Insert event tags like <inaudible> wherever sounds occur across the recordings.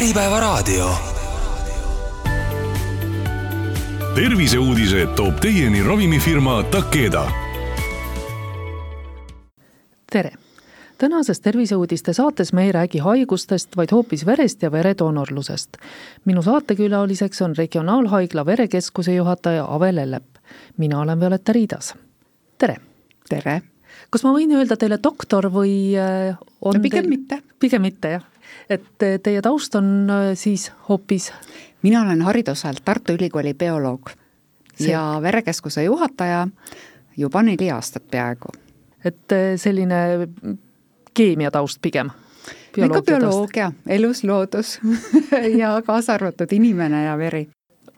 Äripäevaraadio. terviseuudised toob teieni ravimifirma Takeda. tere! tänases Terviseuudiste saates me ei räägi haigustest, vaid hoopis verest ja veredoonorlusest. minu saatekülaliseks on Regionaalhaigla verekeskuse juhataja Ave Lellep. mina olen Violeta Riidas. tere! tere! kas ma võin öelda teile doktor või äh, on no, pigem teil... mitte. pigem mitte, jah. Et äh, teie taust on äh, siis hoopis? mina olen hariduselt Tartu Ülikooli bioloog See... ja verekeskuse juhataja juba neli aastat peaaegu. et selline keemiataust pigem? ikka bioloogia, elus, loodus <laughs> ja kaasa arvatud inimene ja veri.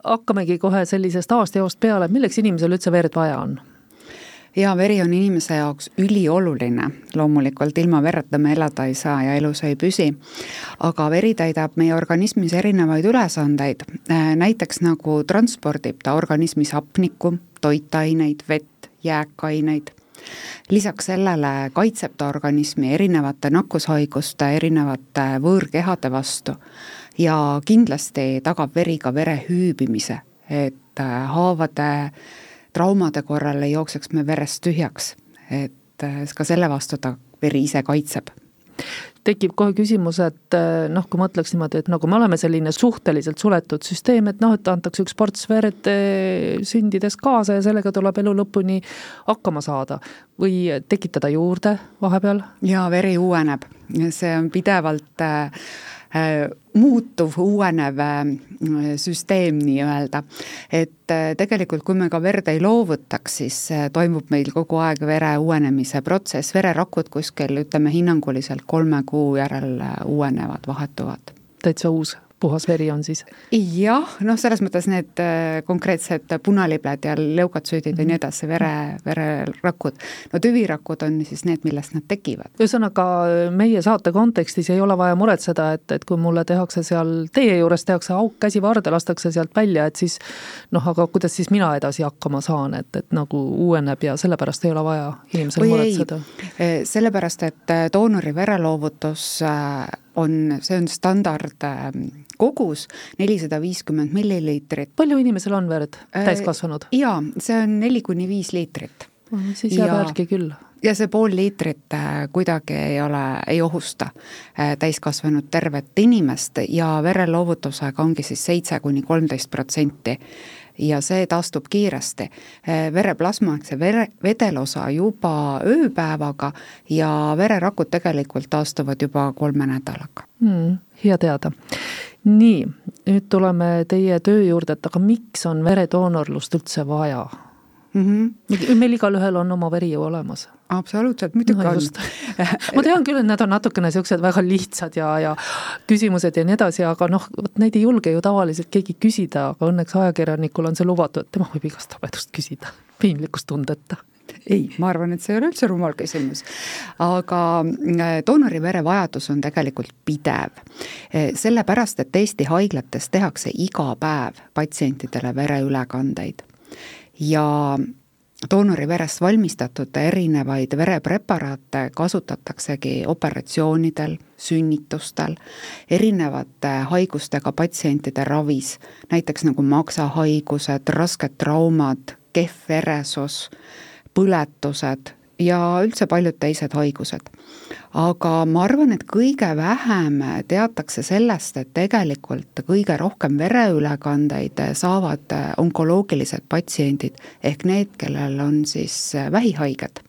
hakkamegi kohe sellisest aastajaost peale, milleks inimesel üldse verd vaja on ja veri on inimese jaoks ülioluline, loomulikult ilma vereta me elada ei saa ja elus ei püsi. aga veri täidab meie organismis erinevaid ülesandeid, äh, näiteks nagu transpordib ta organismis hapnikku, toitaineid, vett, jääkaineid lisaks sellele kaitseb ta organismi erinevate nakkushaiguste, erinevate võõrkehade vastu. Ja kindlasti tagab veri ka vere hüübimise, et äh, haavade traumade korral ei jookseks me verest tühjaks, et äh, ka selle vastu ta veri ise kaitseb tekib kohe küsimus, et äh, noh, kui mõtleks niimoodi, et nagu me oleme selline suhteliselt suletud süsteem, et noh, et antakse üks ports verd äh, sündides kaasa ja sellega tuleb elu lõpuni hakkama saada või tekitada juurde vahepeal? jaa, veri uueneb, see on pidevalt Äh, muutuv, uuenev äh, süsteem nii-öelda. et äh, tegelikult, kui me ka verd ei loovutaks, siis toimub meil kogu aeg vere uuenemise protsess, vererakud kuskil ütleme hinnanguliselt kolme kuu järel uuenevad, vahetuvad. täitsa uus puhas veri on siis? jah, noh, selles mõttes need äh, konkreetsed punalibled ja leukatsüüdid mm -hmm. ja nii mhm. edasi, vere, vererakud. no tüvirakud on siis need, millest nad tekivad. ühesõnaga, meie saate kontekstis ei ole vaja muretseda, et, et kui mulle tehakse seal, teie juures tehakse auk käsivarde, lastakse sealt välja, et siis noh, aga kuidas siis mina edasi hakkama saan, et, et nagu uueneb ja sellepärast ei ole vaja inimesel muretseda? sellepärast, et äh, doonori vereloovutus äh, on, see on standardkogus, ähm, nelisada viiskümmend milliliitrit. palju inimesel on verd, äh, täiskasvanud? jaa, see on neli kuni viis liitrit. siis jääb järgi küll ja see pool liitrit äh, kuidagi ei ole, ei ohusta äh, täiskasvanud tervet inimest ja vereloovutusega ongi siis seitse kuni kolmteist protsenti ja see taastub kiiresti. Vereplasma ehk see vere, vedelosa juba ööpäevaga ja vererakud tegelikult taastuvad juba kolme nädalaga mm,. hea teada. Nii, nüüd tuleme teie töö juurde, et aga miks on veredoonorlust üldse vaja? mm. -hmm. meil igalühel on oma veri ju olemas. absoluutselt, muidugi no, on. ma tean küll, et need on natukene niisugused väga lihtsad ja, ja küsimused ja nii edasi, aga noh, vot neid ei julge ju tavaliselt keegi küsida, aga õnneks ajakirjanikul on see lubatud, tema võib igast habedust küsida, piinlikkust tundeta ei, ma arvan, et see ei ole üldse rumal küsimus. aga äh, doonori vajadus on tegelikult pidev. Äh, sellepärast, et Eesti haiglates tehakse iga päev patsientidele vereülekandeid ja doonoriverest valmistatud erinevaid verepreparaate kasutataksegi operatsioonidel, sünnitustel, erinevate haigustega patsientide ravis, näiteks nagu maksahaigused, rasked traumad, kehv veresus, põletused ja üldse paljud teised haigused. aga ma arvan, et kõige vähem teatakse sellest, et tegelikult kõige rohkem vereülekandeid saavad onkoloogilised patsiendid ehk need, kellel on siis vähihaiged,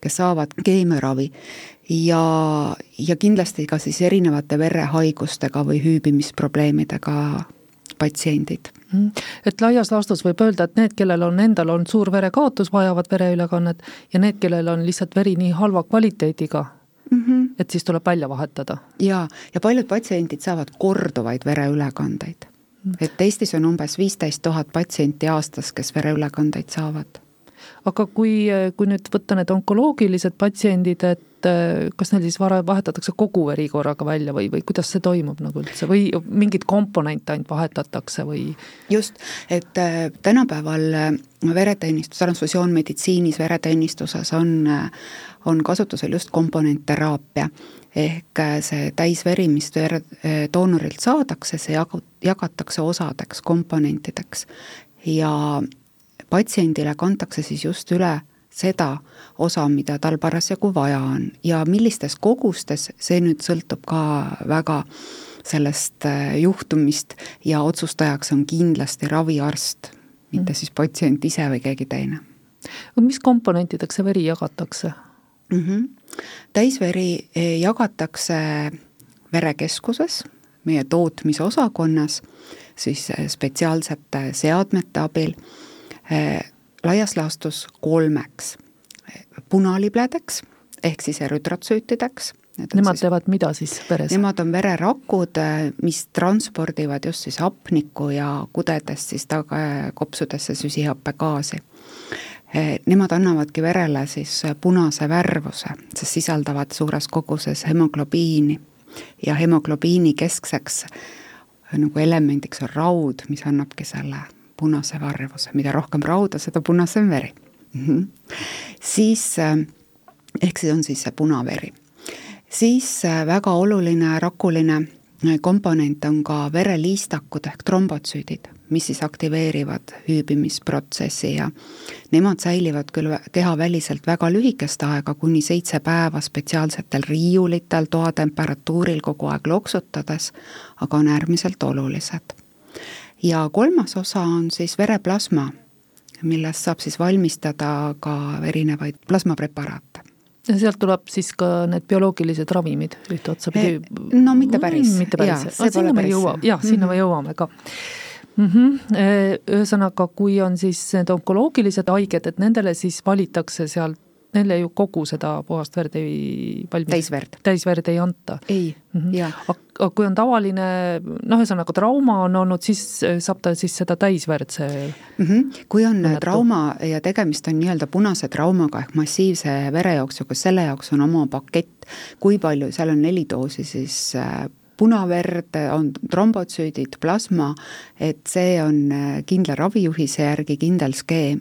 kes saavad keemiaravi ja, ja kindlasti ka siis erinevate verehaigustega või hüübimisprobleemidega patsiendid Mhm. et laias laastus võib öelda, et need, kellel on endal on suur verekaotus, vajavad vereülekannet ja need, kellel on lihtsalt veri nii halva kvaliteediga mm, -hmm. et siis tuleb välja vahetada. jaa, ja paljud patsiendid saavad korduvaid vereülekandeid mm. -hmm. et Eestis on umbes viisteist tuhat patsienti aastas, kes vereülekandeid saavad aga kui, kui nüüd võtta need onkoloogilised patsiendid, et äh, kas neil siis vara, vahetatakse kogu veri korraga välja või, või kuidas see toimub nagu üldse? Või mingeid komponente ainult vahetatakse või? just, et äh, tänapäeval äh, vereteenistus, transfusioonmeditsiinis, vereteenistuses on, on kasutusel just komponentteraapia. Ehk see täisveri, mis doonorilt saadakse, see jagu-, jagatakse osadeks, komponentideks. Ja patsiendile kantakse siis just üle seda osa, mida tal parasjagu vaja on ja millistes kogustes, see nüüd sõltub ka väga sellest äh, juhtumist ja otsustajaks on kindlasti raviarst, mitte mm. siis patsient ise või keegi teine. mis komponentideks see veri jagatakse mm? -hmm. täisveri eh, jagatakse verekeskuses, meie tootmisosakonnas, siis eh, spetsiaalsete seadmete abil laias laastus kolmeks, punalibledeks ehk siis erütrotsüütideks. Nemad teevad mida siis veres? Nemad on vererakud, mis transpordivad just siis hapnikku ja kudedest siis taga kopsudesse süsihappegaasi. Nemad annavadki verele siis punase värvuse, sest sisaldavad suures koguses hemoglobiini ja hemoglobiini keskseks nagu elemendiks on raud, mis annabki selle punase varvuse, mida rohkem rauda, seda punasem veri mm. -hmm. siis äh, ehk see on siis see punaveri. siis äh, väga oluline rakuline äh, komponent on ka vereliistakud ehk trombotsüüdid, mis siis aktiveerivad hüübimisprotsessi ja nemad säilivad küll kehaväliselt väga lühikest aega, kuni seitse päeva spetsiaalsetel riiulitel toatemperatuuril kogu aeg loksutades, aga on äärmiselt olulised ja kolmas osa on siis vereplasma, millest saab siis valmistada ka erinevaid plasmapreparaate ja sealt tuleb siis ka need bioloogilised ravimid ühte otsapidi? Eh, no mitte päris. mitte päris, sinna me jõuame, jah, sinna mm -hmm. me jõuame ka mm. -hmm. Ühesõnaga, kui on siis need onkoloogilised haiged, et nendele siis valitakse sealt neile ju kogu seda puhast verd ei valmis. täisverd. täisverd ei anta. ei mm, -hmm. jah. aga kui on tavaline, noh, ühesõnaga trauma on olnud, siis äh, saab ta siis seda täisverd, see mm -hmm. kui on õnnetu. trauma ja tegemist on nii-öelda punase traumaga ehk massiivse verejooksuga, selle jaoks on oma pakett, kui palju, seal on neli doosi siis äh, punaverd, on trombotsüüdid, plasma, et see on äh, kindla ravijuhise järgi kindel skeem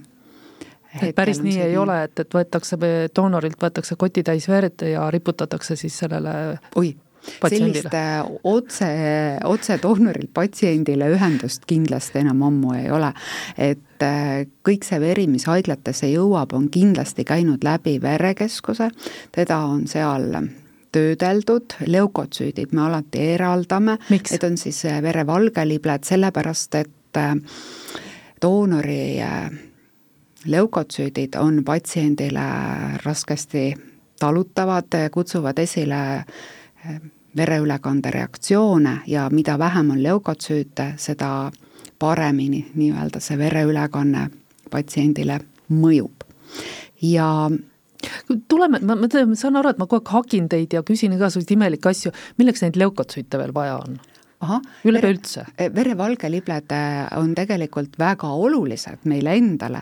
et päris nii ei nii. ole, et, et võetakse, doonorilt võetakse kotitäis verd ja riputatakse siis sellele oi, sellist äh, otse, otse doonorilt patsiendile ühendust kindlasti enam ammu ei ole. et äh, kõik see veri, mis haiglatesse jõuab, on kindlasti käinud läbi verekeskuse, teda on seal töödeldud, leukotsüüdid me alati eraldame, need on siis äh, verevalgelibled, sellepärast et doonori leukotsüüdid on patsiendile raskesti talutavad, kutsuvad esile eh, vereülekande reaktsioone ja mida vähem on leukotsüüte, seda paremini nii-öelda see vereülekanne patsiendile mõjub. ja tuleme, ma, ma saan aru, et ma kogu aeg hagin teid ja küsin igasuguseid imelikke asju, milleks neid leukotsüüte veel vaja on? Üleüldse? Eh, verevalgelibled eh, on tegelikult väga olulised meile endale,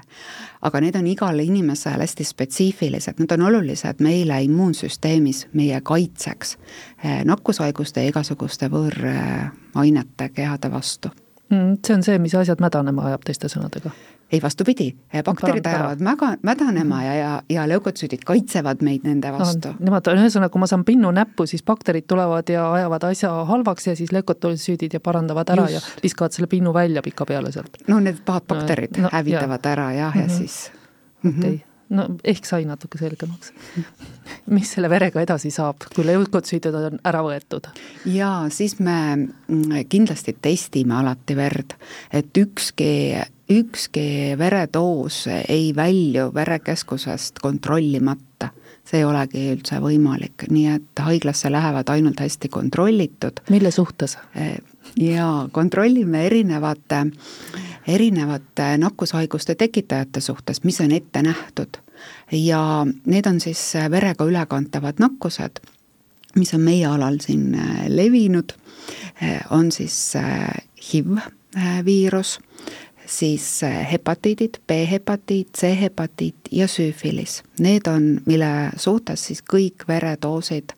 aga need on igale inimesele hästi spetsiifilised, nad on olulised meile immuunsüsteemis, meie kaitseks eh, nakkushaiguste ja igasuguste võõrainete kehade vastu mm,. see on see, mis asjad mädanema ajab, teiste sõnadega ei, vastupidi, bakterid ajavad mäga, mädanema ja, ja, ja leukotsüüdid kaitsevad meid nende vastu no,. Nemad, ühesõnaga, kui ma saan pinnu näppu, siis bakterid tulevad ja ajavad asja halvaks ja siis leukotsüüdid ja parandavad ära Just. ja viskavad selle pinnu välja pikapeale sealt. no need pahad bakterid no, hävitavad ja. ära jah, ja mm -hmm. siis mm. -hmm. okay no ehk sai natuke selgemaks. <laughs> mis selle verega edasi saab, kui leukotsüüdid on ära võetud? jaa, siis me mm, kindlasti testime alati verd, et ükski, ükski veredoos ei välju verekeskusest kontrollimata see ei olegi üldse võimalik, nii et haiglasse lähevad ainult hästi kontrollitud. mille suhtes? jaa, kontrollime erinevate, erinevate nakkushaiguste tekitajate suhtes, mis on ette nähtud ja need on siis verega ülekantavad nakkused, mis on meie alal siin äh, levinud, äh, on siis äh, HIV viirus, siis hepatiidid, B-hepatiit, C-hepatiit ja süüfilis. Need on, mille suhtes siis kõik veredoosid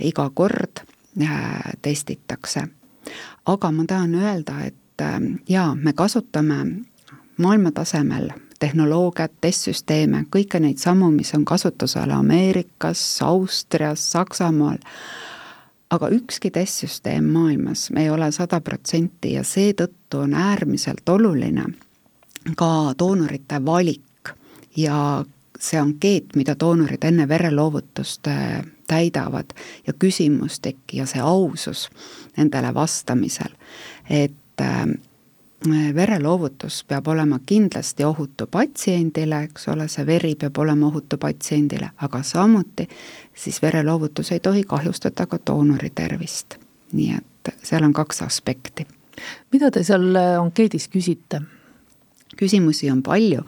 iga kord testitakse. aga ma tahan öelda, et jaa, me kasutame maailma tasemel tehnoloogiat, testsüsteeme, kõike neid samu, mis on kasutusel Ameerikas, Austrias, Saksamaal, aga ükski testsüsteem maailmas ei ole sada protsenti ja seetõttu on äärmiselt oluline ka doonorite valik. Ja see ankeet, mida doonorid enne vereloovutust äh, täidavad. Ja küsimustik ja see ausus nendele vastamisel, et äh, vereloovutus peab olema kindlasti ohutu patsiendile, eks ole, see veri peab olema ohutu patsiendile, aga samuti siis vereloovutus ei tohi kahjustada ka doonori tervist. nii et seal on kaks aspekti. mida te seal ankeedis küsite? Küsimusi on palju,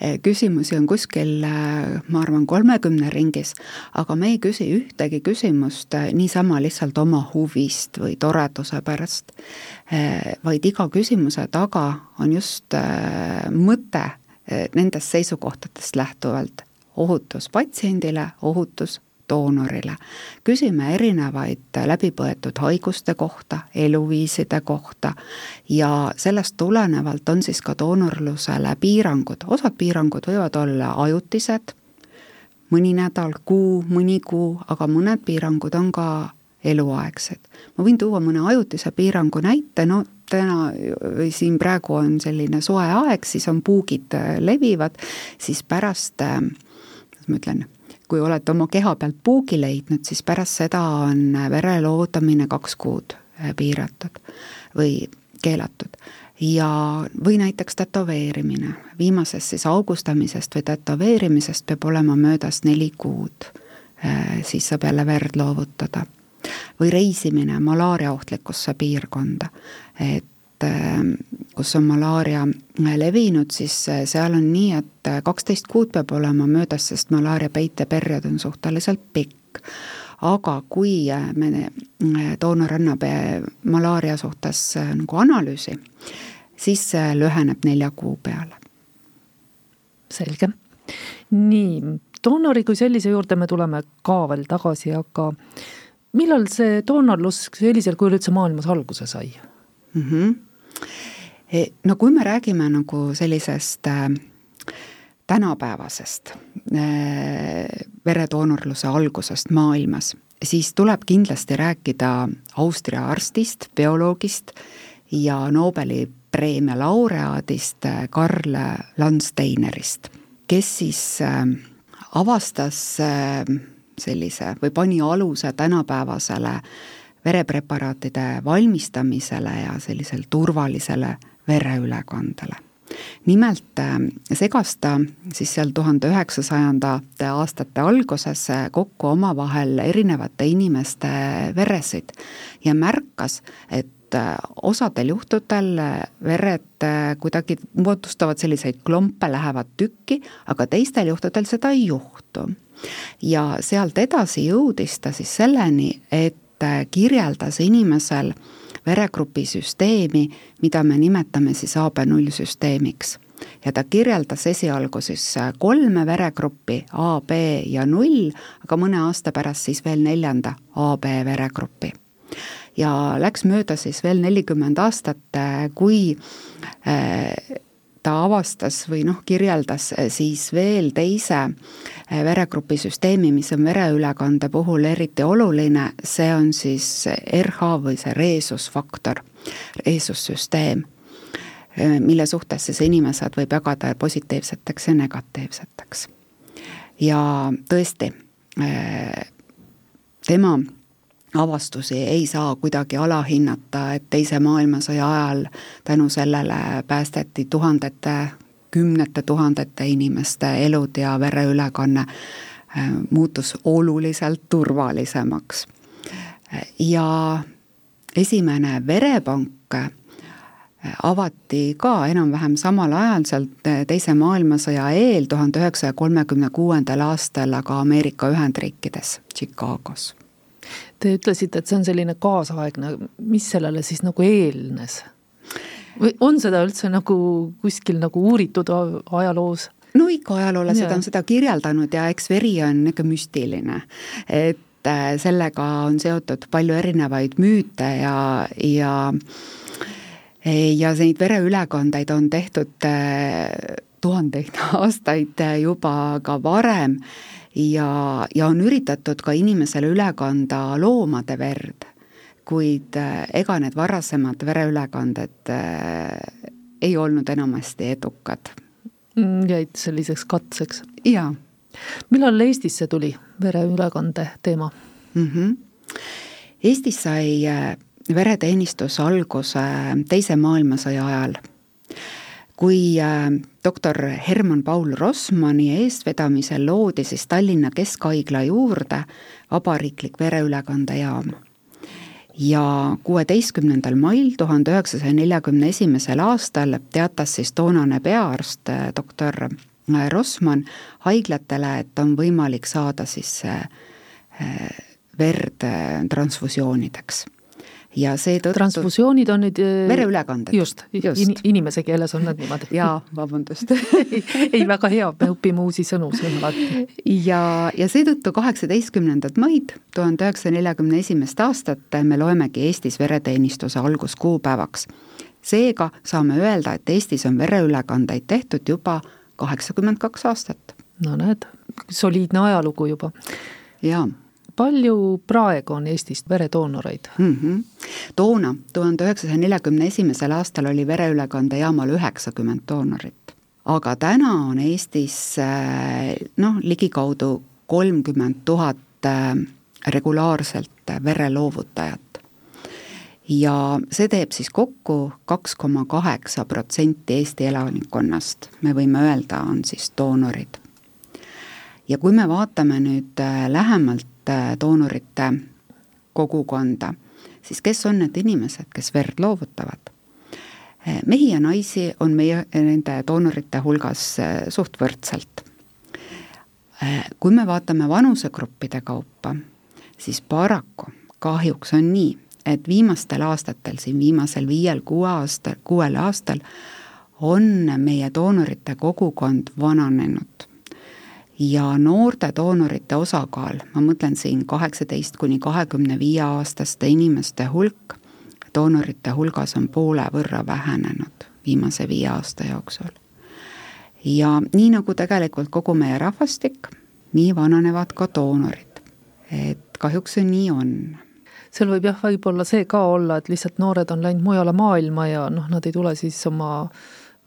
eh, küsimusi on kuskil, eh, ma arvan, kolmekümne ringis, aga me ei küsi ühtegi küsimust eh, niisama lihtsalt oma huvist või toreduse pärast, vaid iga küsimuse taga on just mõte nendest seisukohtadest lähtuvalt, ohutus patsiendile, ohutus doonorile. küsime erinevaid läbipõetud haiguste kohta, eluviiside kohta ja sellest tulenevalt on siis ka doonorlusele piirangud, osad piirangud võivad olla ajutised, mõni nädal, kuu, mõni kuu, aga mõned piirangud on ka eluaegsed. ma võin tuua mõne ajutise piirangu näite, no täna või siin praegu on selline soe aeg, siis on puugid levivad, siis pärast, kuidas ma ütlen, kui olete oma keha pealt puugi leidnud, siis pärast seda on vere loovutamine kaks kuud äh, piiratud või keelatud. ja, või näiteks tätoveerimine, viimasest siis augustamisest või tätoveerimisest peab olema möödas neli kuud, äh, siis saab jälle verd loovutada. või reisimine malaaria ohtlikusse piirkonda, et Ähm, kus on malaaria levinud, siis äh, seal on nii, et äh, kaksteist kuud peab olema möödas, sest malaaria peiteperiood on suhteliselt pikk. aga kui me, doonor annab malaaria suhtes nagu analüüsi, siis see lüheneb nelja kuu peale. selge. nii, doonori kui sellise juurde me tuleme ka veel tagasi, aga millal see doonorlus sellisel kujul üldse maailmas alguse sai mm? -hmm no kui me räägime nagu sellisest äh, tänapäevasest äh, veredoonorluse algusest maailmas, siis tuleb kindlasti rääkida Austria arstist, bioloogist ja Nobeli preemia laureaadist äh, Karl Landsteinerist, kes siis avastas sellise või pani aluse tänapäevasele verepreparaatide valmistamisele ja sellisele turvalisele vereülekandele. nimelt äh, segas ta siis seal tuhande üheksasajandate aastate alguses äh, kokku omavahel erinevate inimeste veresid ja märkas, et äh, osadel juhtudel vered kuidagi moodustavad selliseid klompe, lähevad tükki, aga teistel juhtudel seda ei juhtu. ja sealt edasi jõudis ta siis selleni, et kirjeldas inimesel veregrupi süsteemi, mida me nimetame siis AB0 süsteemiks. ja ta kirjeldas esialgu siis kolme veregruppi, A, B ja null, aga mõne aasta pärast siis veel neljanda AB veregrupi ja läks mööda siis veel nelikümmend aastat, kui äh, ta avastas või noh, kirjeldas eh, siis veel teise eh, veregrupi süsteemi, mis on vereülekande puhul eriti oluline, see on siis RH või see reesusfaktor, reesussüsteem, eh, mille suhtes siis inimesed võib jagada positiivseteks ja negatiivseteks. ja tõesti, tema avastusi ei saa kuidagi alahinnata, et Teise maailmasõja ajal tänu sellele päästeti tuhandete, kümnete tuhandete inimeste elud ja vereülekanne äh, muutus oluliselt turvalisemaks. ja esimene verepank äh, avati ka enam-vähem samal ajal sealt Teise maailmasõja eel, tuhande üheksasaja kolmekümne kuuendal aastal, aga Ameerika Ühendriikides, Chicagos Te ütlesite, et see on selline kaasaegne, mis sellele siis nagu eelnes? või on seda üldse nagu kuskil nagu uuritud ajaloos? no ikka ajaloolased on seda kirjeldanud ja eks veri on niisugune müstiline, et äh, sellega on seotud palju erinevaid müüte ja, ja ja neid vereülekandeid on tehtud äh, tuhandeid <laughs> aastaid juba ka varem ja, ja on üritatud ka inimesele üle kanda loomade verd, kuid äh, ega need varasemad vereülekanded äh, ei olnud enamasti edukad. Mm, jäid selliseks katseks? jaa. millal Eestisse tuli vereülekande teema mm? -hmm. Eestis sai äh, vereteenistus alguse Teise maailmasõja ajal kui äh, doktor Herman-Paul Rossmanni eestvedamisel loodi siis Tallinna Keskhaigla juurde vabariiklik vereülekandejaam. ja kuueteistkümnendal mail tuhande üheksasaja neljakümne esimesel aastal teatas siis toonane peaarst äh, doktor äh, Rossmann haiglatele, et on võimalik saada siis verd transfusioonideks ja seetõttu transfusioonid on nüüd äh, vereülekanded. just, just. In, inimese keeles on nad niimoodi. jaa, vabandust <laughs> ei, väga hea, me õpime uusi sõnu siin alati. ja, ja seetõttu kaheksateistkümnendat maid tuhande üheksasaja neljakümne esimest aastat me loemegi Eestis vereteenistuse alguskuupäevaks. seega saame öelda, et Eestis on vereülekandeid tehtud juba kaheksakümmend kaks aastat. no näed, soliidne ajalugu juba. jaa palju praegu on Eestis veredoonoreid mm? -hmm. toona, tuhande üheksasaja neljakümne esimesel aastal oli vereülekandejaamal üheksakümmend doonorit. aga täna on Eestis äh, noh, ligikaudu kolmkümmend tuhat äh, regulaarselt vereloovutajat. ja see teeb siis kokku kaks koma kaheksa protsenti Eesti elanikkonnast, me võime öelda, on siis doonorid. ja kui me vaatame nüüd äh, lähemalt Äh, doonorite kogukonda, siis kes on need inimesed, kes verd loovutavad? Äh, mehi ja naisi on meie, nende doonorite hulgas äh, suht võrdselt. kui me vaatame vanusegruppide kaupa, siis paraku kahjuks on nii, et viimastel aastatel, siin viimasel viiel-kuue aasta, kuuel aastal on meie doonorite kogukond vananenud ja noorte doonorite osakaal, ma mõtlen siin kaheksateist kuni kahekümne viie aastaste inimeste hulk, doonorite hulgas on poole võrra vähenenud viimase viie aasta jooksul. ja nii nagu tegelikult kogu meie rahvastik, nii vananevad ka doonorid. et kahjuks see nii on seal võib jah, võib-olla see ka olla, et lihtsalt noored on läinud mujale maailma ja noh, nad ei tule siis oma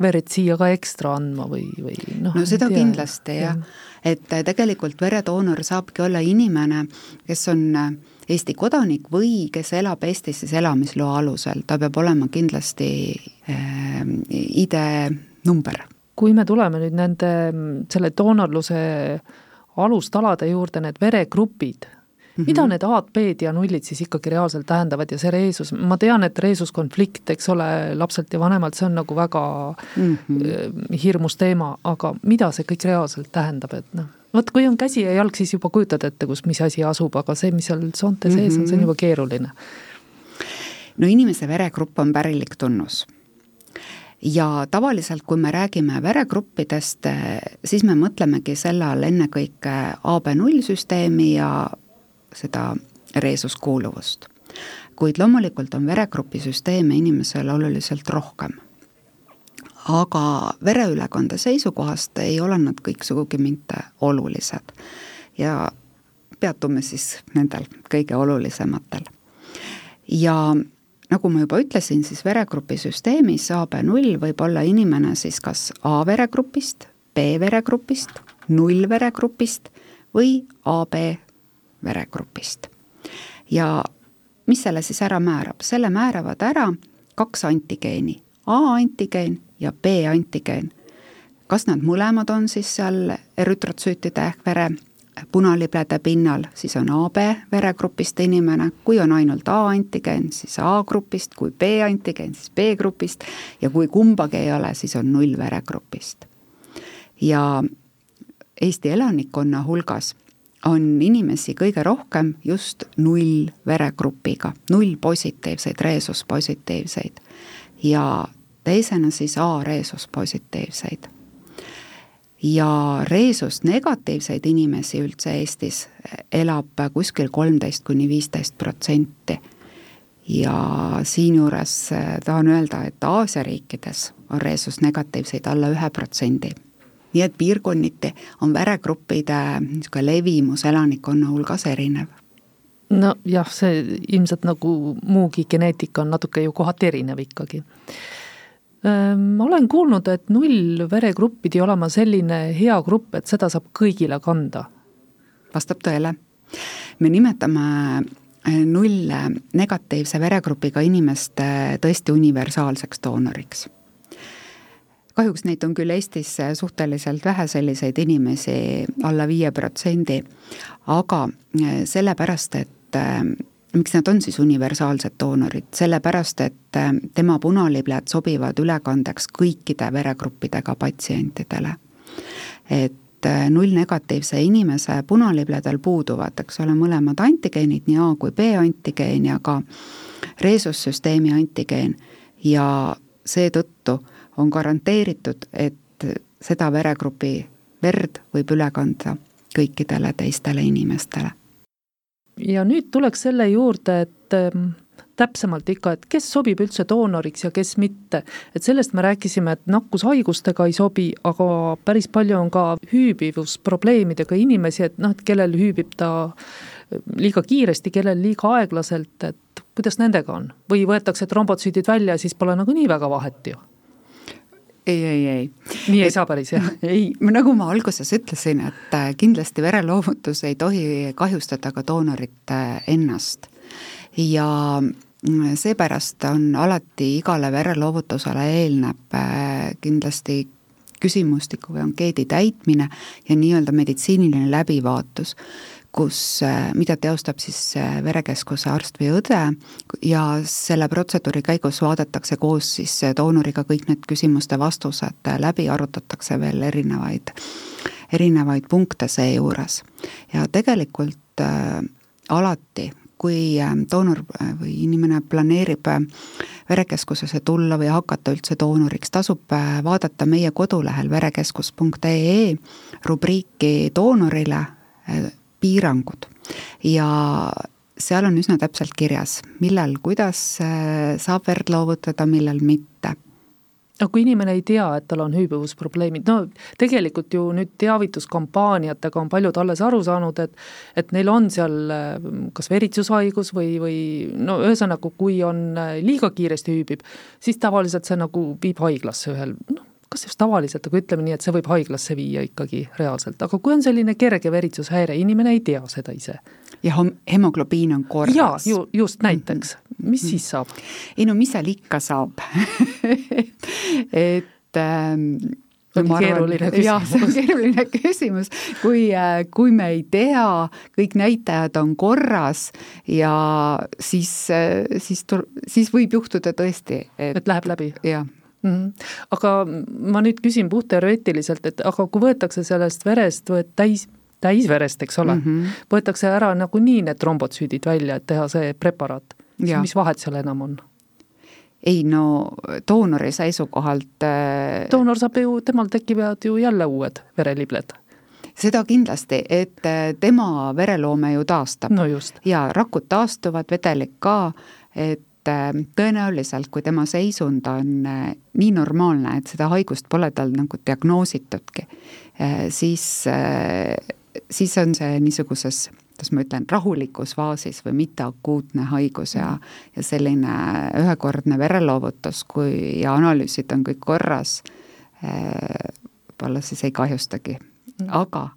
verd siia ka ekstra andma või, või noh. no seda tea, kindlasti jah ja., et äh, tegelikult veredoonor saabki olla inimene, kes on äh, Eesti kodanik või kes elab Eestis siis elamisloa alusel, ta peab olema kindlasti äh, ID-number. kui me tuleme nüüd nende, selle doonorluse alustalade juurde, need veregrupid Mm -hmm. mida need A-d, B-d ja nullid siis ikkagi reaalselt tähendavad ja see reesus, ma tean, et reesuskonflikt, eks ole, lapselt ja vanemalt, see on nagu väga mm -hmm. hirmus teema, aga mida see kõik reaalselt tähendab, et noh, vot kui on käsi ja jalg, siis juba kujutad ette, kus, mis asi asub, aga see, mis seal soonte sees mm -hmm. on, see on mhm. juba keeruline. no inimese veregrupp on pärilik tunnus ja tavaliselt, kui me räägime veregruppidest, siis me mõtlemegi selle all ennekõike AB null süsteemi ja seda reesuskuuluvust. kuid loomulikult on veregrupi süsteeme inimesel oluliselt rohkem. aga vereülekande seisukohast ei ole nad kõik sugugi mitte olulised ja peatume siis nendel kõige olulisematel. ja nagu ma juba ütlesin, siis veregrupi süsteemis AB0 võib olla inimene siis kas A veregrupist, B veregrupist, null veregrupist või AB veregrupist. ja mis selle siis ära määrab, selle määravad ära kaks antigeeni, A-antigeen ja B-antigeen. kas nad mõlemad on siis seal erütrotsüütide ehk vere punaliblede pinnal, siis on AB veregrupist inimene, kui on ainult A-antigeen, siis A-grupist, kui B-antigeen, siis B-grupist ja kui kumbagi ei ole, siis on null veregrupist. ja Eesti elanikkonna hulgas on inimesi kõige rohkem just null veregrupiga, null positiivseid, reesuspositiivseid ja teisena siis A-reesuspositiivseid. ja reesust negatiivseid inimesi üldse Eestis elab kuskil kolmteist kuni viisteist protsenti. ja siinjuures tahan öelda, et Aasia riikides on reesus negatiivseid alla ühe protsendi nii et piirkonniti on veregruppide niisugune levimus elanikkonna hulgas erinev nojah, see ilmselt nagu muugi geneetika on natuke ju kohati erinev ikkagi. ma olen kuulnud, et null veregrupp pidi olema selline hea grupp, et seda saab kõigile kanda. vastab tõele. me nimetame null negatiivse veregrupiga inimest tõesti universaalseks doonoriks kahjuks neid on küll Eestis suhteliselt vähe, selliseid inimesi, alla viie protsendi, aga sellepärast, et äh, miks nad on siis universaalsed doonorid, sellepärast et äh, tema punalibled sobivad ülekandeks kõikide veregruppidega patsientidele. et äh, nullnegatiivse inimese punalibledel puuduvad, eks ole, mõlemad antigeenid, nii A kui B antigeen ja ka reesussüsteemi antigeen. Ja seetõttu on garanteeritud, et seda veregrupi verd võib üle kanda kõikidele teistele inimestele ja nüüd tuleks selle juurde, et ähm, täpsemalt ikka, et kes sobib üldse doonoriks ja kes mitte. et sellest me rääkisime, et nakkushaigustega ei sobi, aga päris palju on ka hüübivusprobleemidega inimesi, et noh, et kellel hüübib ta äh, liiga kiiresti, kellel liiga aeglaselt, et kuidas nendega on? või võetakse trombotsüüdid välja ja siis pole nagunii väga vahet ju ei, ei, ei. nii ei et, saa päris, jah? <laughs> ei, nagu ma alguses ütlesin, et äh, kindlasti vereloovutus ei tohi kahjustada ka doonorit äh, ennast. ja mm, seepärast on alati igale vereloovutusele eelneb äh, kindlasti küsimustiku või ankeedi täitmine ja nii-öelda meditsiiniline läbivaatus kus, äh, mida teostab siis äh, verekeskuse arst või õde ja selle protseduuri käigus vaadatakse koos siis äh, doonoriga kõik need küsimuste-vastused läbi, arutatakse veel erinevaid, erinevaid punkte seejuures. ja tegelikult äh, alati, kui doonor või inimene planeerib verekeskusesse tulla või hakata üldse doonoriks, tasub vaadata meie kodulehel verekeskus.ee rubriiki doonorile piirangud. Ja seal on üsna täpselt kirjas, millal, kuidas äh, saab verd loovutada, millal mitte. No kui inimene ei tea, et tal on hüübivusprobleemid, no tegelikult ju nüüd teavituskampaaniatega on paljud alles aru saanud, et et neil on seal äh, kas veritsushaigus või, või no ühesõnaga, kui on äh, liiga kiiresti hüübib, siis tavaliselt see nagu viib haiglasse ühel, noh, kas just tavaliselt, aga ütleme nii, et see võib haiglasse viia ikkagi reaalselt, aga kui on selline kerge veritsushäire, inimene ei tea seda ise. ja hemoglobiin on korras. jaa, ju, just näiteks, mhm. mis mm -hmm. siis saab? ei no mis seal ikka saab <laughs> et ähm, on keeruline küsimus. jah, see on <laughs> keeruline küsimus, kui, äh, kui me ei tea, kõik näitajad on korras ja siis, äh, siis, siis võib juhtuda tõesti, et et läheb läbi? jah mm. aga ma nüüd küsin puhtteoreetiliselt, et aga kui võetakse sellest verest, võet täis, täisverest, eks ole mm, -hmm. võetakse ära nagunii need trombotsüüdid välja, et teha see preparaat, mis vahet seal enam on? ei no doonori seisukohalt äh, doonor saab ju, temal tekivad ju jälle uued verelibled seda kindlasti, et äh, tema vereloome ju taastab. no ja rakud taastuvad, vedelik ka, et tõenäoliselt, kui tema seisund on äh, nii normaalne, et seda haigust pole tal nagu diagnoositudki, äh, siis, siis on see niisuguses kuidas ma ütlen, rahulikus faasis või mitteakuutne haigus ja, ja selline ühekordne vereloovutus, kui ja analüüsid on kõik korras, võib-olla siis ei kahjustagi, mm. aga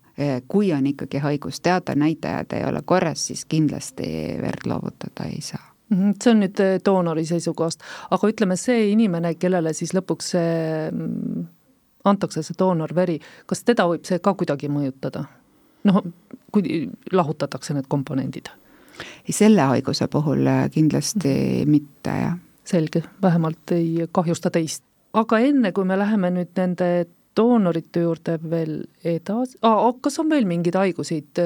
kui on ikkagi haigus teada, näitajad ei ole korras, siis kindlasti verd loovutada ei saa see on nüüd äh, doonori seisukohast, aga ütleme, see inimene, kellele siis lõpuks see mm, antakse see doonorveri, kas teda võib see ka kuidagi mõjutada? noh, kui lahutatakse need komponendid? ei, selle haiguse puhul äh, kindlasti mm. mitte, jah. selge, vähemalt ei kahjusta teist. aga enne, kui me läheme nüüd nende doonorite juurde veel edasi ah,, kas on veel mingeid haiguseid,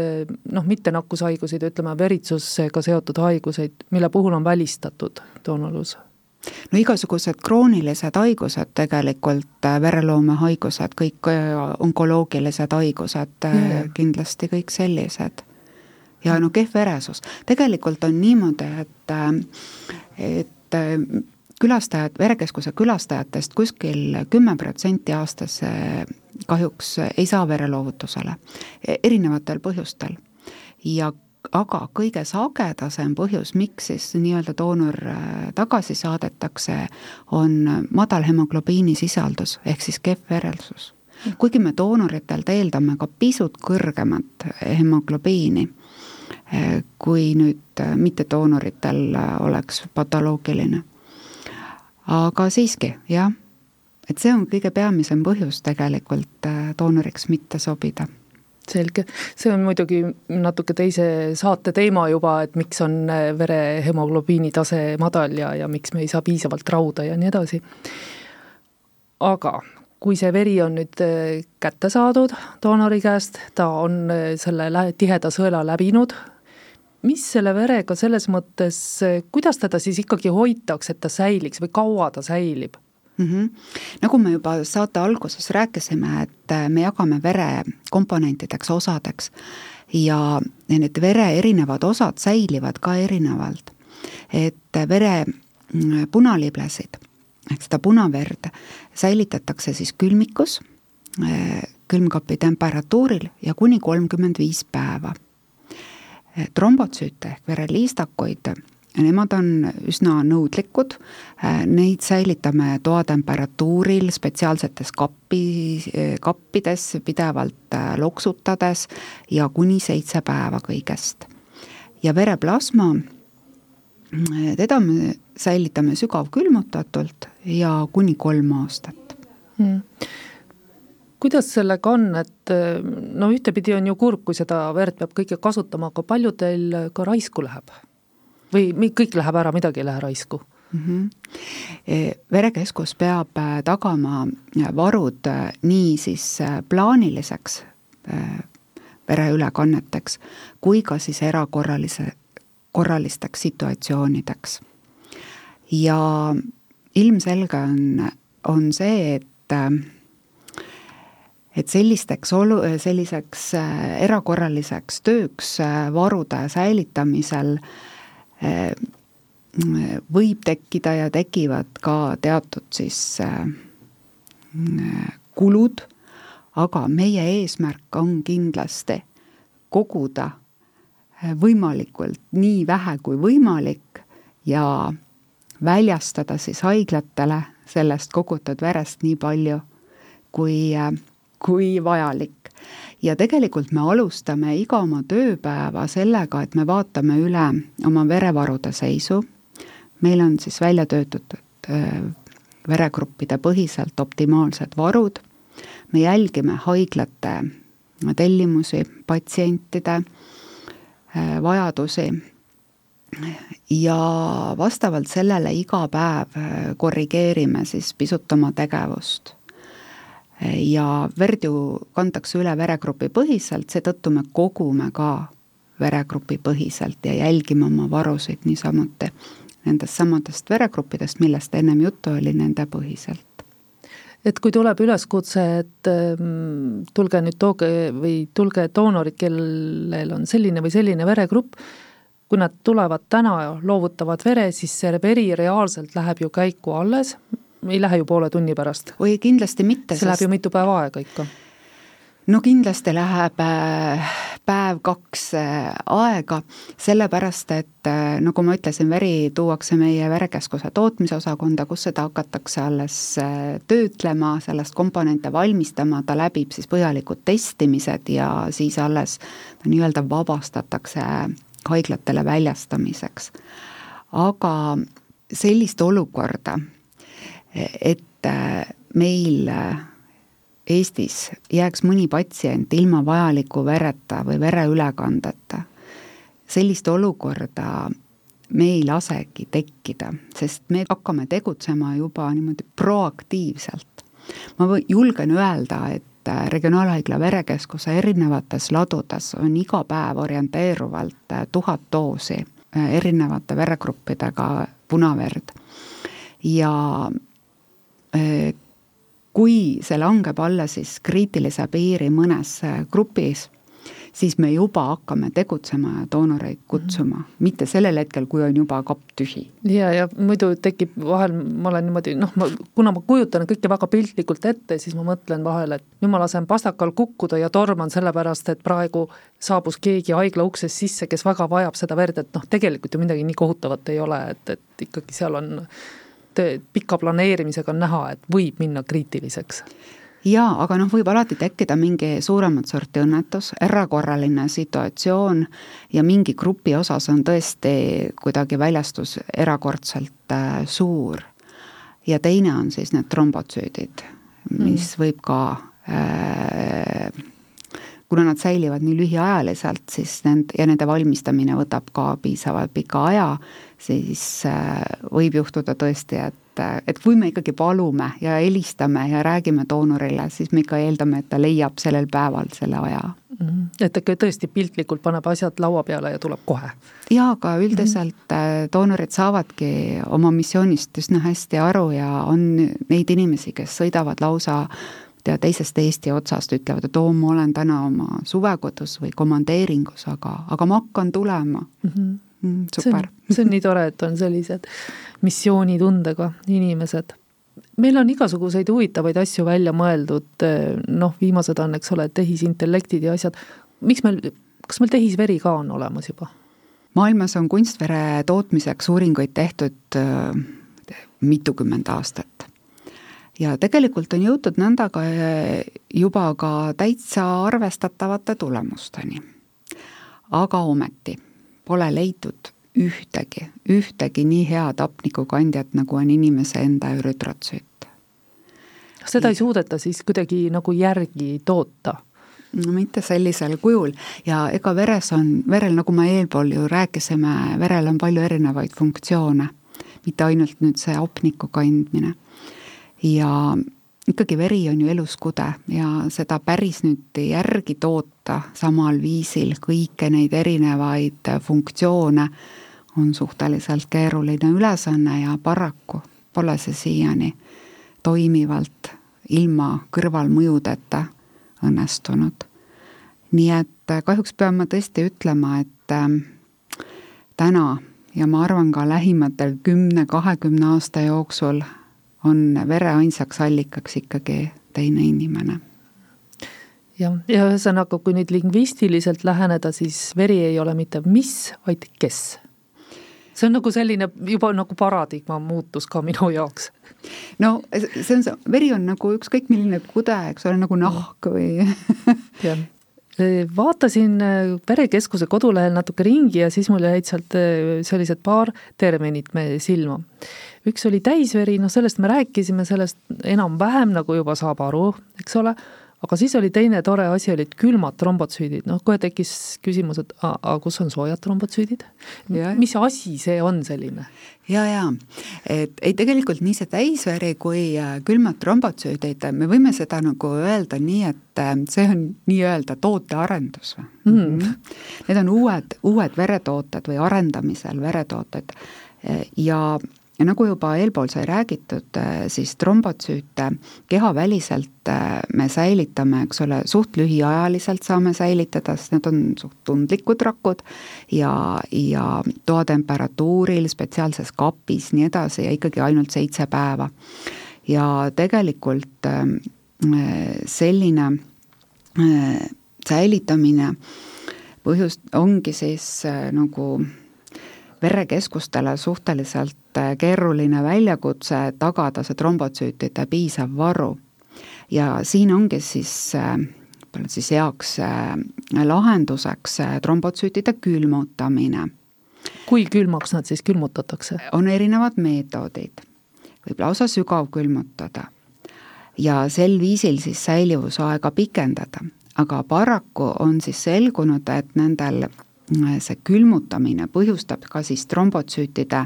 noh, mitte nakkushaiguseid, ütleme veritsusega seotud haiguseid, mille puhul on välistatud doonorlus? no igasugused kroonilised haigused tegelikult, äh, vereloomehaigused, kõik äh, onkoloogilised haigused mm., kindlasti kõik sellised. ja no kehv veresus, tegelikult on niimoodi, et, et külastajad, verekeskuse külastajatest kuskil kümme protsenti aastas kahjuks ei saa vereloovutusele, erinevatel põhjustel. ja aga kõige sagedasem põhjus, miks siis nii-öelda doonor äh, tagasi saadetakse, on madal hemoglobiini sisaldus ehk siis kehv verelsus. kuigi me doonoritelt eeldame ka pisut kõrgemat hemoglobiini, äh, kui nüüd mittedoonoritel oleks patoloogiline. Aga siiski, jah, et see on kõige peamisem põhjus tegelikult doonoriks mitte sobida. Selge, see on muidugi natuke teise saate teema juba, et miks on äh, vere hemoglobiini tase madal ja, ja miks me ei saa piisavalt rauda ja nii edasi. aga kui see veri on nüüd äh, kätte saadud doonori käest, ta on äh, selle tiheda sõela läbinud, mis selle verega selles mõttes, kuidas teda siis ikkagi hoitakse, et ta säiliks või kaua ta säilib? mm. -hmm. nagu me juba saate alguses rääkisime, et äh, me jagame vere komponentideks, osadeks ja need vere erinevad osad säilivad ka erinevalt. et vere mm, punaliblesid ehk seda punaverd säilitatakse siis külmikus, äh, külmkapi temperatuuril ja kuni kolmkümmend viis päeva. Trombotsüüte ehk vereliistakuid Nemad on üsna nõudlikud, neid säilitame toatemperatuuril spetsiaalsetes kappi, kappides pidevalt äh, loksutades ja kuni seitse päeva kõigest. ja vereplasma, teda me säilitame sügavkülmutatult ja kuni kolm aastat. Hmm kuidas sellega on, et no ühtepidi on ju kurb, kui seda verd peab kõike kasutama, aga palju teil ka raisku läheb? või kõik läheb ära, midagi ei lähe raisku mm? -hmm. verekeskus peab äh, tagama äh, varud äh, nii siis plaaniliseks vereülekanneteks kui ka siis erakorralise, korralisteks situatsioonideks. ja ilmselge on, on see, et et sellisteks olu-, selliseks erakorraliseks tööks varude säilitamisel äh, võib tekkida ja tekivad ka teatud siis äh, kulud, aga meie eesmärk on kindlasti koguda äh, võimalikult nii vähe kui võimalik ja väljastada siis haiglatele sellest kogutud verest nii palju, kui, äh, kui vajalik. Ja tegelikult me alustame iga oma tööpäeva sellega, et me vaatame üle oma verevarude seisu, meil on siis välja töötatud veregruppide põhiselt optimaalsed varud, me jälgime haiglate tellimusi, patsientide vajadusi. Ja vastavalt sellele iga päev korrigeerime siis pisut oma tegevust ja verd ju kantakse üle veregrupi põhiselt, seetõttu me kogume ka veregrupi põhiselt ja jälgime oma varusid niisamuti nendest samadest veregruppidest, millest ennem juttu oli, nende põhiselt. Et kui tuleb üleskutse, et ähm, tulge nüüd tooge või tulge doonorid, kellel on selline või selline veregrupp, kui nad tulevad täna, loovutavad vere, siis see veri reaalselt läheb ju käiku alles, ei lähe ju poole tunni pärast. oi, kindlasti mitte. see sest... läheb ju mitu päeva aega ikka. no kindlasti läheb äh, päev-kaks äh, aega, sellepärast et nagu ma ütlesin, veri tuuakse meie verekeskuse tootmisosakonda, kus seda hakatakse alles töötlema, sellest komponente valmistama, ta läbib siis põhjalikud testimised ja siis alles nii-öelda vabastatakse haiglatele väljastamiseks. aga sellist olukorda et äh, meil äh, Eestis jääks mõni patsient ilma vajaliku vereta või vereülekandeta, sellist olukorda me ei lasegi tekkida, sest me hakkame tegutsema juba niimoodi proaktiivselt. ma julgen öelda, et äh, Regionaalhaigla Verekeskuse erinevates ladudes on iga päev orienteeruvalt tuhat doosi erinevate veregruppidega punaverd. ja kui see langeb alla siis kriitilise piiri mõnes grupis, siis me juba hakkame tegutsema ja doonoreid kutsuma mm, -hmm. mitte sellel hetkel, kui on juba kapp tühi. ja, ja muidu tekib vahel, ma olen niimoodi noh, ma, kuna ma kujutan kõike väga piltlikult ette, siis ma mõtlen vahel, et nüüd ma lasen pastakal kukkuda ja torman sellepärast, et praegu saabus keegi haigla uksest sisse, kes väga vajab seda verd, et noh, tegelikult ju midagi nii kohutavat ei ole, et, et ikkagi seal on pika planeerimisega on näha, et võib minna kriitiliseks jaa, aga noh, võib alati tekkida mingi suuremat sorti õnnetus, erakorraline situatsioon ja mingi grupi osas on tõesti kuidagi väljastus erakordselt äh, suur. ja teine on siis need trombotsüüdid, mis mm. võib ka äh, kuna nad säilivad nii lühiajaliselt, siis nend- ja nende valmistamine võtab ka piisavalt pika aja, siis äh, võib juhtuda tõesti, et et kui me ikkagi palume ja helistame ja räägime doonorile, siis me ikka eeldame, et ta leiab sellel päeval selle aja mm. -hmm. et ta ikka tõesti piltlikult paneb asjad laua peale ja tuleb kohe? jaa, aga üldiselt mm -hmm. doonorid saavadki oma missioonist üsna hästi aru ja on neid inimesi, kes sõidavad lausa ja teisest Eesti otsast ütlevad, et oo, ma olen täna oma suvekodus või komandeeringus, aga, aga ma hakkan tulema mm. -hmm. Mm, super. see on nii tore, et on sellised missioonitundega inimesed. meil on igasuguseid huvitavaid asju välja mõeldud, noh, viimased on, eks ole, tehisintellektid ja asjad. miks meil, kas meil tehisveri ka on olemas juba? maailmas on kunstvere tootmiseks uuringuid tehtud äh, mitukümmend aastat ja tegelikult on jõutud nõnda ka juba ka täitsa arvestatavate tulemusteni. aga ometi pole leitud ühtegi, ühtegi nii head hapnikukandjat, nagu on inimese enda ürütrotsüüt. seda ei suudeta siis kuidagi nagu järgi toota? no mitte sellisel kujul ja ega veres on, verel, nagu me eelpool ju rääkisime, verel on palju erinevaid funktsioone, mitte ainult nüüd see hapniku kandmine ja ikkagi veri on ju eluskude ja seda päris nüüd järgi toota samal viisil kõiki neid erinevaid funktsioone on suhteliselt keeruline ülesanne ja paraku pole see siiani toimivalt ilma kõrvalmõjudeta õnnestunud. nii et kahjuks pean ma tõesti ütlema, et äh, täna ja ma arvan ka lähimatel kümne-kahekümne aasta jooksul on vere ainsaks allikaks ikkagi teine inimene jah, ja ühesõnaga, kui nüüd lingvistiliselt läheneda, siis veri ei ole mitte mis, vaid kes. see on nagu selline juba nagu paradigma muutus ka minu jaoks. no see on veri on nagu ükskõik milline kude, eks ole, nagu nahk või <laughs> jah, vaatasin Verekeskuse kodulehel natuke ringi ja siis mul jäid sealt sellised paar terminit silma üks oli täisveri, noh sellest me rääkisime, sellest enam-vähem nagu juba saab aru, eks ole, aga siis oli teine tore asi, olid külmad trombotsüüdid, noh kohe tekkis küsimus, et aga kus on soojad trombotsüüdid? mis asi see on selline? ja, ja et ei, tegelikult nii see täisveri kui äh, külmad trombotsüüdid, me võime seda nagu öelda nii, et äh, see on nii-öelda tootearendus mm. -hmm. Need on uued, uued veretooted või arendamisel veretooted ja ja nagu juba eelpool sai räägitud, äh, siis trombotsüüte kehaväliselt äh, me säilitame, eks ole, suht lühiajaliselt saame säilitada, sest need on suht tundlikud rakud ja, ja toatemperatuuril, spetsiaalses kapis, nii edasi ja ikkagi ainult seitse päeva. ja tegelikult äh, selline säilitamine põhjust, ongi siis nagu verekeskustele suhteliselt äh, keeruline väljakutse tagada see trombotsüütide piisav varu. ja siin ongi siis võib-olla äh, siis heaks äh, lahenduseks trombotsüütide külmutamine. kui külmaks nad siis külmutatakse? on erinevad meetodid, võib lausa sügavkülmutada ja sel viisil siis säilivusaega pikendada, aga paraku on siis selgunud, et nendel see külmutamine põhjustab ka siis trombotsüütide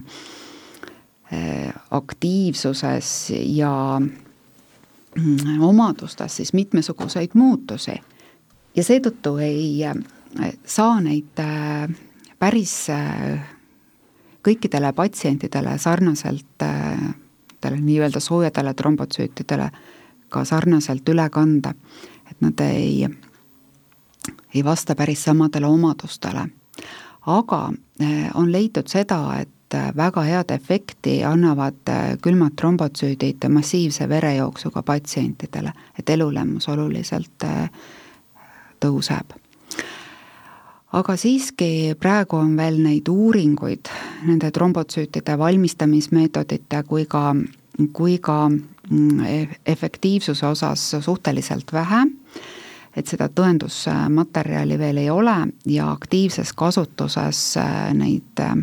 eh, aktiivsuses ja mm, omadustes siis mitmesuguseid muutusi. ja seetõttu ei eh, saa neid eh, päris kõikidele patsientidele sarnaselt nii-öelda soojadele trombotsüütidele ka sarnaselt üle kanda, et nad ei ei vasta päris samadele omadustele. aga on leitud seda, et väga head efekti annavad külmad trombotsüüdid massiivse verejooksuga patsientidele, et elulemus oluliselt tõuseb aga siiski praegu on veel neid uuringuid nende trombotsüütide valmistamismeetodite kui ka, kui ka mm, e-, efektiivsuse osas suhteliselt vähe, et seda tõendusmaterjali veel ei ole ja aktiivses kasutuses äh, neid äh,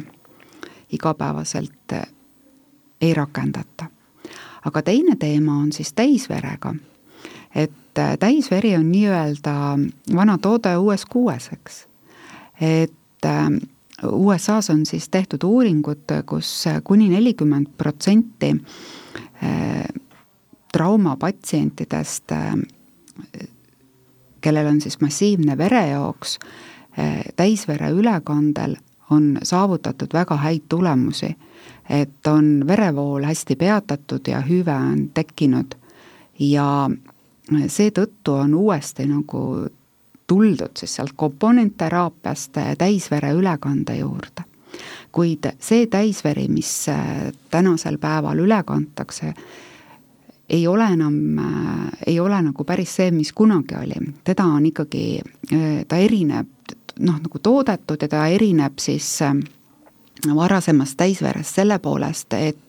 igapäevaselt äh, ei rakendata. aga teine teema on siis täisverega, et täisveri on nii-öelda vana toode uues kuues, eks et USA-s on siis tehtud uuringud, kus kuni nelikümmend protsenti traumapatsientidest, kellel on siis massiivne verejooks, täisvere ülekandel on saavutatud väga häid tulemusi. et on verevool hästi peatatud ja hüve on tekkinud ja seetõttu on uuesti nagu tuldud siis sealt komponentteraapiast täisvere ülekande juurde. kuid see täisveri, mis äh, tänasel päeval üle kantakse, ei ole enam, äh, ei ole nagu päris see, mis kunagi oli, teda on ikkagi, äh, ta erineb noh, nagu toodetud ja ta erineb siis varasemast täisverest selle poolest, et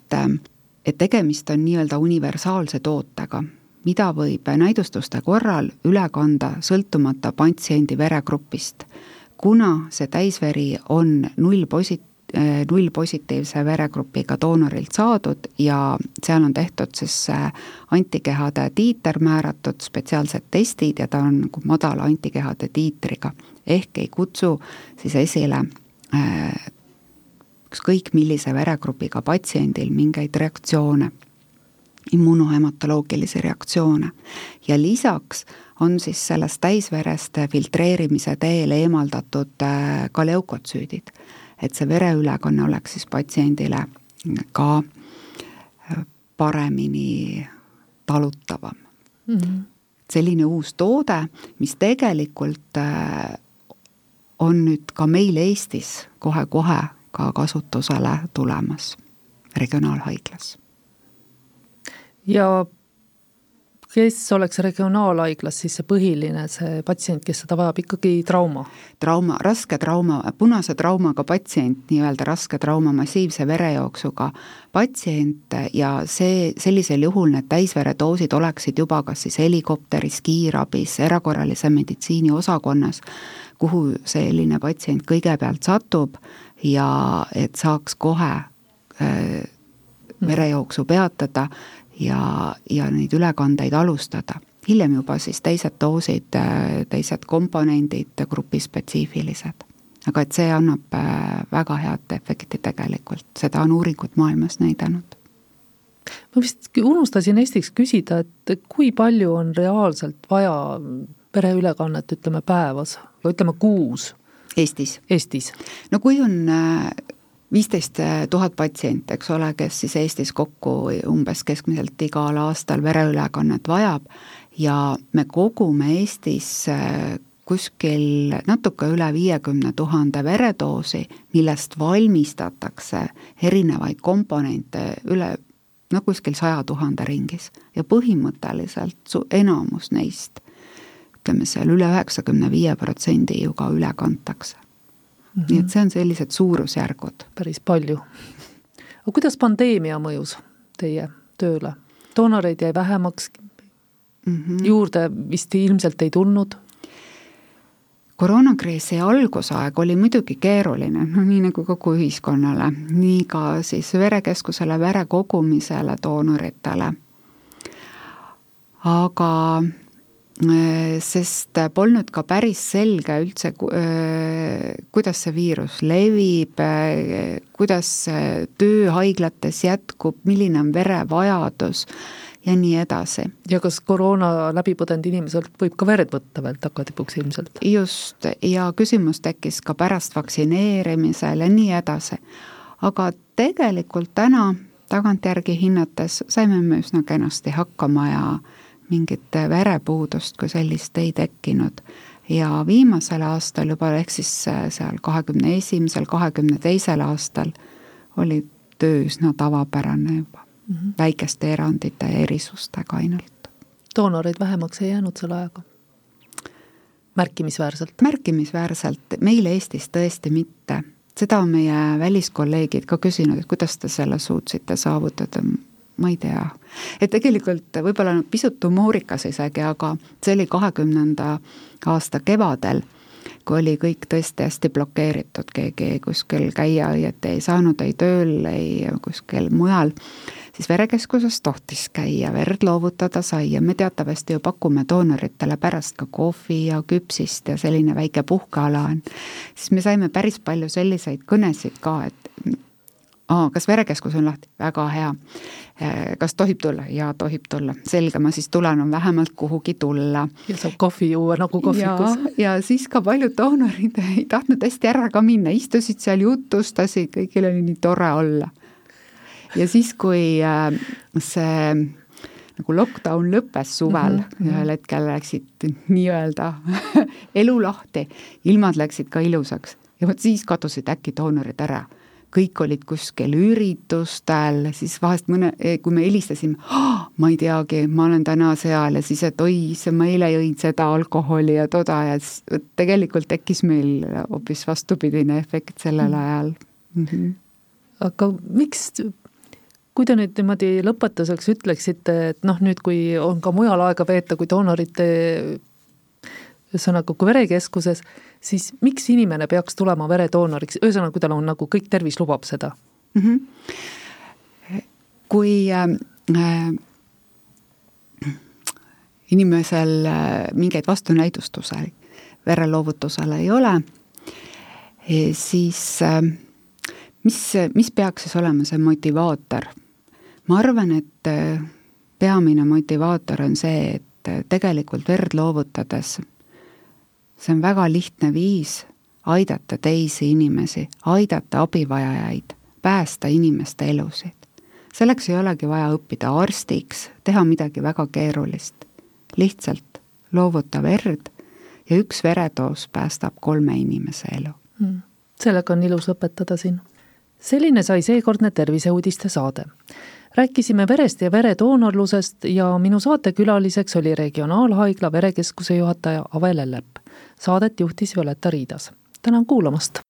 et tegemist on nii-öelda universaalse tootega mida võib näidustuste korral üle kanda sõltumata patsiendi veregrupist. kuna see täisveri on null posi-, nullpositiivse veregrupiga doonorilt saadud ja seal on tehtud siis äh, antikehade tiiter määratud, spetsiaalsed testid ja ta on nagu madala antikehade tiitriga. ehk ei kutsu siis esile äh, ükskõik millise veregrupiga patsiendil mingeid reaktsioone immunohematoloogilisi reaktsioone. ja lisaks on siis sellest täisverest filtreerimise teel eemaldatud äh, ka leukotsüüdid. Et see vereülekanne oleks siis patsiendile ka äh, paremini talutavam mm. -hmm. selline uus toode, mis tegelikult äh, on nüüd ka meil Eestis kohe-kohe ka kasutusele tulemas regionaalhaiglas ja kes oleks regionaalhaiglas siis see põhiline, see patsient, kes seda vajab, ikkagi trauma? trauma, raske trauma, punase traumaga patsient, nii-öelda raske trauma massiivse verejooksuga patsient ja see, sellisel juhul need täisveredoosid oleksid juba kas siis helikopteris, kiirabis, erakorralise meditsiini osakonnas, kuhu selline patsient kõigepealt satub ja et saaks kohe äh, verejooksu peatada ja, ja neid ülekandeid alustada. hiljem juba siis teised doosid, teised komponendid grupispetsiifilised. aga et see annab äh, väga head efekti tegelikult, seda on uuringud maailmas näidanud ma vist unustasin Eestiks küsida, et kui palju on reaalselt vaja pereülekannet, ütleme päevas, ütleme kuus? Eestis? Eestis. no kui on äh, viisteist tuhat patsienti, eks ole, kes siis Eestis kokku umbes keskmiselt igal aastal vereülekannet vajab. Ja me kogume Eestis äh, kuskil natuke üle viiekümne tuhande veredoosi, millest valmistatakse erinevaid komponente üle no kuskil saja tuhande ringis. Ja põhimõtteliselt su enamus neist, ütleme seal üle üheksakümne viie protsendi ju ka üle kantakse mm. -hmm. nii et see on sellised suurusjärgud. päris palju. aga kuidas pandeemia mõjus teie tööle? doonoreid jäi vähemaks mm, -hmm. juurde vist ilmselt ei tulnud? koroonakriisi algusaeg oli muidugi keeruline, no nii nagu kogu ühiskonnale, nii ka siis verekeskusele, vere kogumisele, doonoritele. aga sest polnud ka päris selge üldse, äh, kuidas see viirus levib, äh, kuidas töö haiglates jätkub, milline on verevajadus ja nii edasi. ja kas koroona läbi põdenud inimeselt võib ka verd võtta veel tagatipuks ilmselt? just, ja küsimus tekkis ka pärast vaktsineerimisel ja nii edasi. aga tegelikult täna tagantjärgi hinnates saime me üsna kenasti hakkama ja mingit verepuudust kui sellist ei tekkinud. ja viimasel aastal juba, ehk siis seal kahekümne esimesel, kahekümne teisel aastal oli töö üsna tavapärane juba mm, -hmm. väikeste erandite ja erisustega ainult. doonoreid vähemaks ei jäänud selle ajaga? märkimisväärselt? märkimisväärselt, meil Eestis tõesti mitte. seda on meie väliskolleegid ka küsinud, et kuidas te selle suutsite saavutada, ma ei tea. et tegelikult võib-olla pisut humoorikas isegi, aga see oli kahekümnenda aasta kevadel kui oli kõik tõesti hästi blokeeritud, keegi kuskil käia õieti ei saanud ei tööl, ei kuskil mujal, siis verekeskuses tohtis käia, verd loovutada sai ja me teatavasti ju pakume doonoritele pärast ka kohvi ja küpsist ja selline väike puhkeala on. siis me saime päris palju selliseid kõnesid ka, et aa, kas verekeskus on lahti? väga hea. Äh, kas tohib tulla? jaa, tohib tulla. selge, ma siis tulen, on vähemalt kuhugi tulla. ja saab kohvi juua nagu kohvikus. ja siis ka paljud doonorid <laughs> ei tahtnud hästi ära ka minna, istusid seal, jutustasid, kõigil oli nii tore olla. ja siis, kui äh, see nagu lockdown lõppes suvel mm, -hmm. ühel hetkel läksid nii-öelda <laughs> elu lahti, ilmad läksid ka ilusaks ja vot siis kadusid äkki doonorid ära kõik olid kuskil üritustel, siis vahest mõne, kui me helistasime oh,, ma ei teagi, ma olen täna seal ja siis, et oi, ma eile jõin seda alkoholi ja toda ja siis tegelikult tekkis meil hoopis vastupidine efekt sellel mm. ajal mm. -hmm. aga miks, kui te nüüd niimoodi lõpetuseks ütleksite, et noh, nüüd, kui on ka mujal aega veeta kui doonorite ühesõnaga, kui verekeskuses, siis miks inimene peaks tulema veredoonoriks, ühesõnaga, kui tal on nagu kõik tervis lubab seda mm? -hmm. kui äh, inimesel äh, mingeid vastunäidustusi vereloovutusele ei ole, e, siis äh, mis, mis peaks siis olema see motivaator? ma arvan, et äh, peamine motivaator on see, et äh, tegelikult verd loovutades see on väga lihtne viis aidata teisi inimesi, aidata abivajajaid, päästa inimeste elusid. selleks ei olegi vaja õppida arstiks, teha midagi väga keerulist. lihtsalt loovuta verd ja üks veredoos päästab kolme inimese elu mm.. sellega on ilus lõpetada siin. selline sai seekordne Terviseuudiste saade rääkisime verest ja veredoonorlusest ja minu saatekülaliseks oli Regionaalhaigla verekeskuse juhataja Ave Lellep saadet juhtis Violetta Riidas. tänan kuulamast!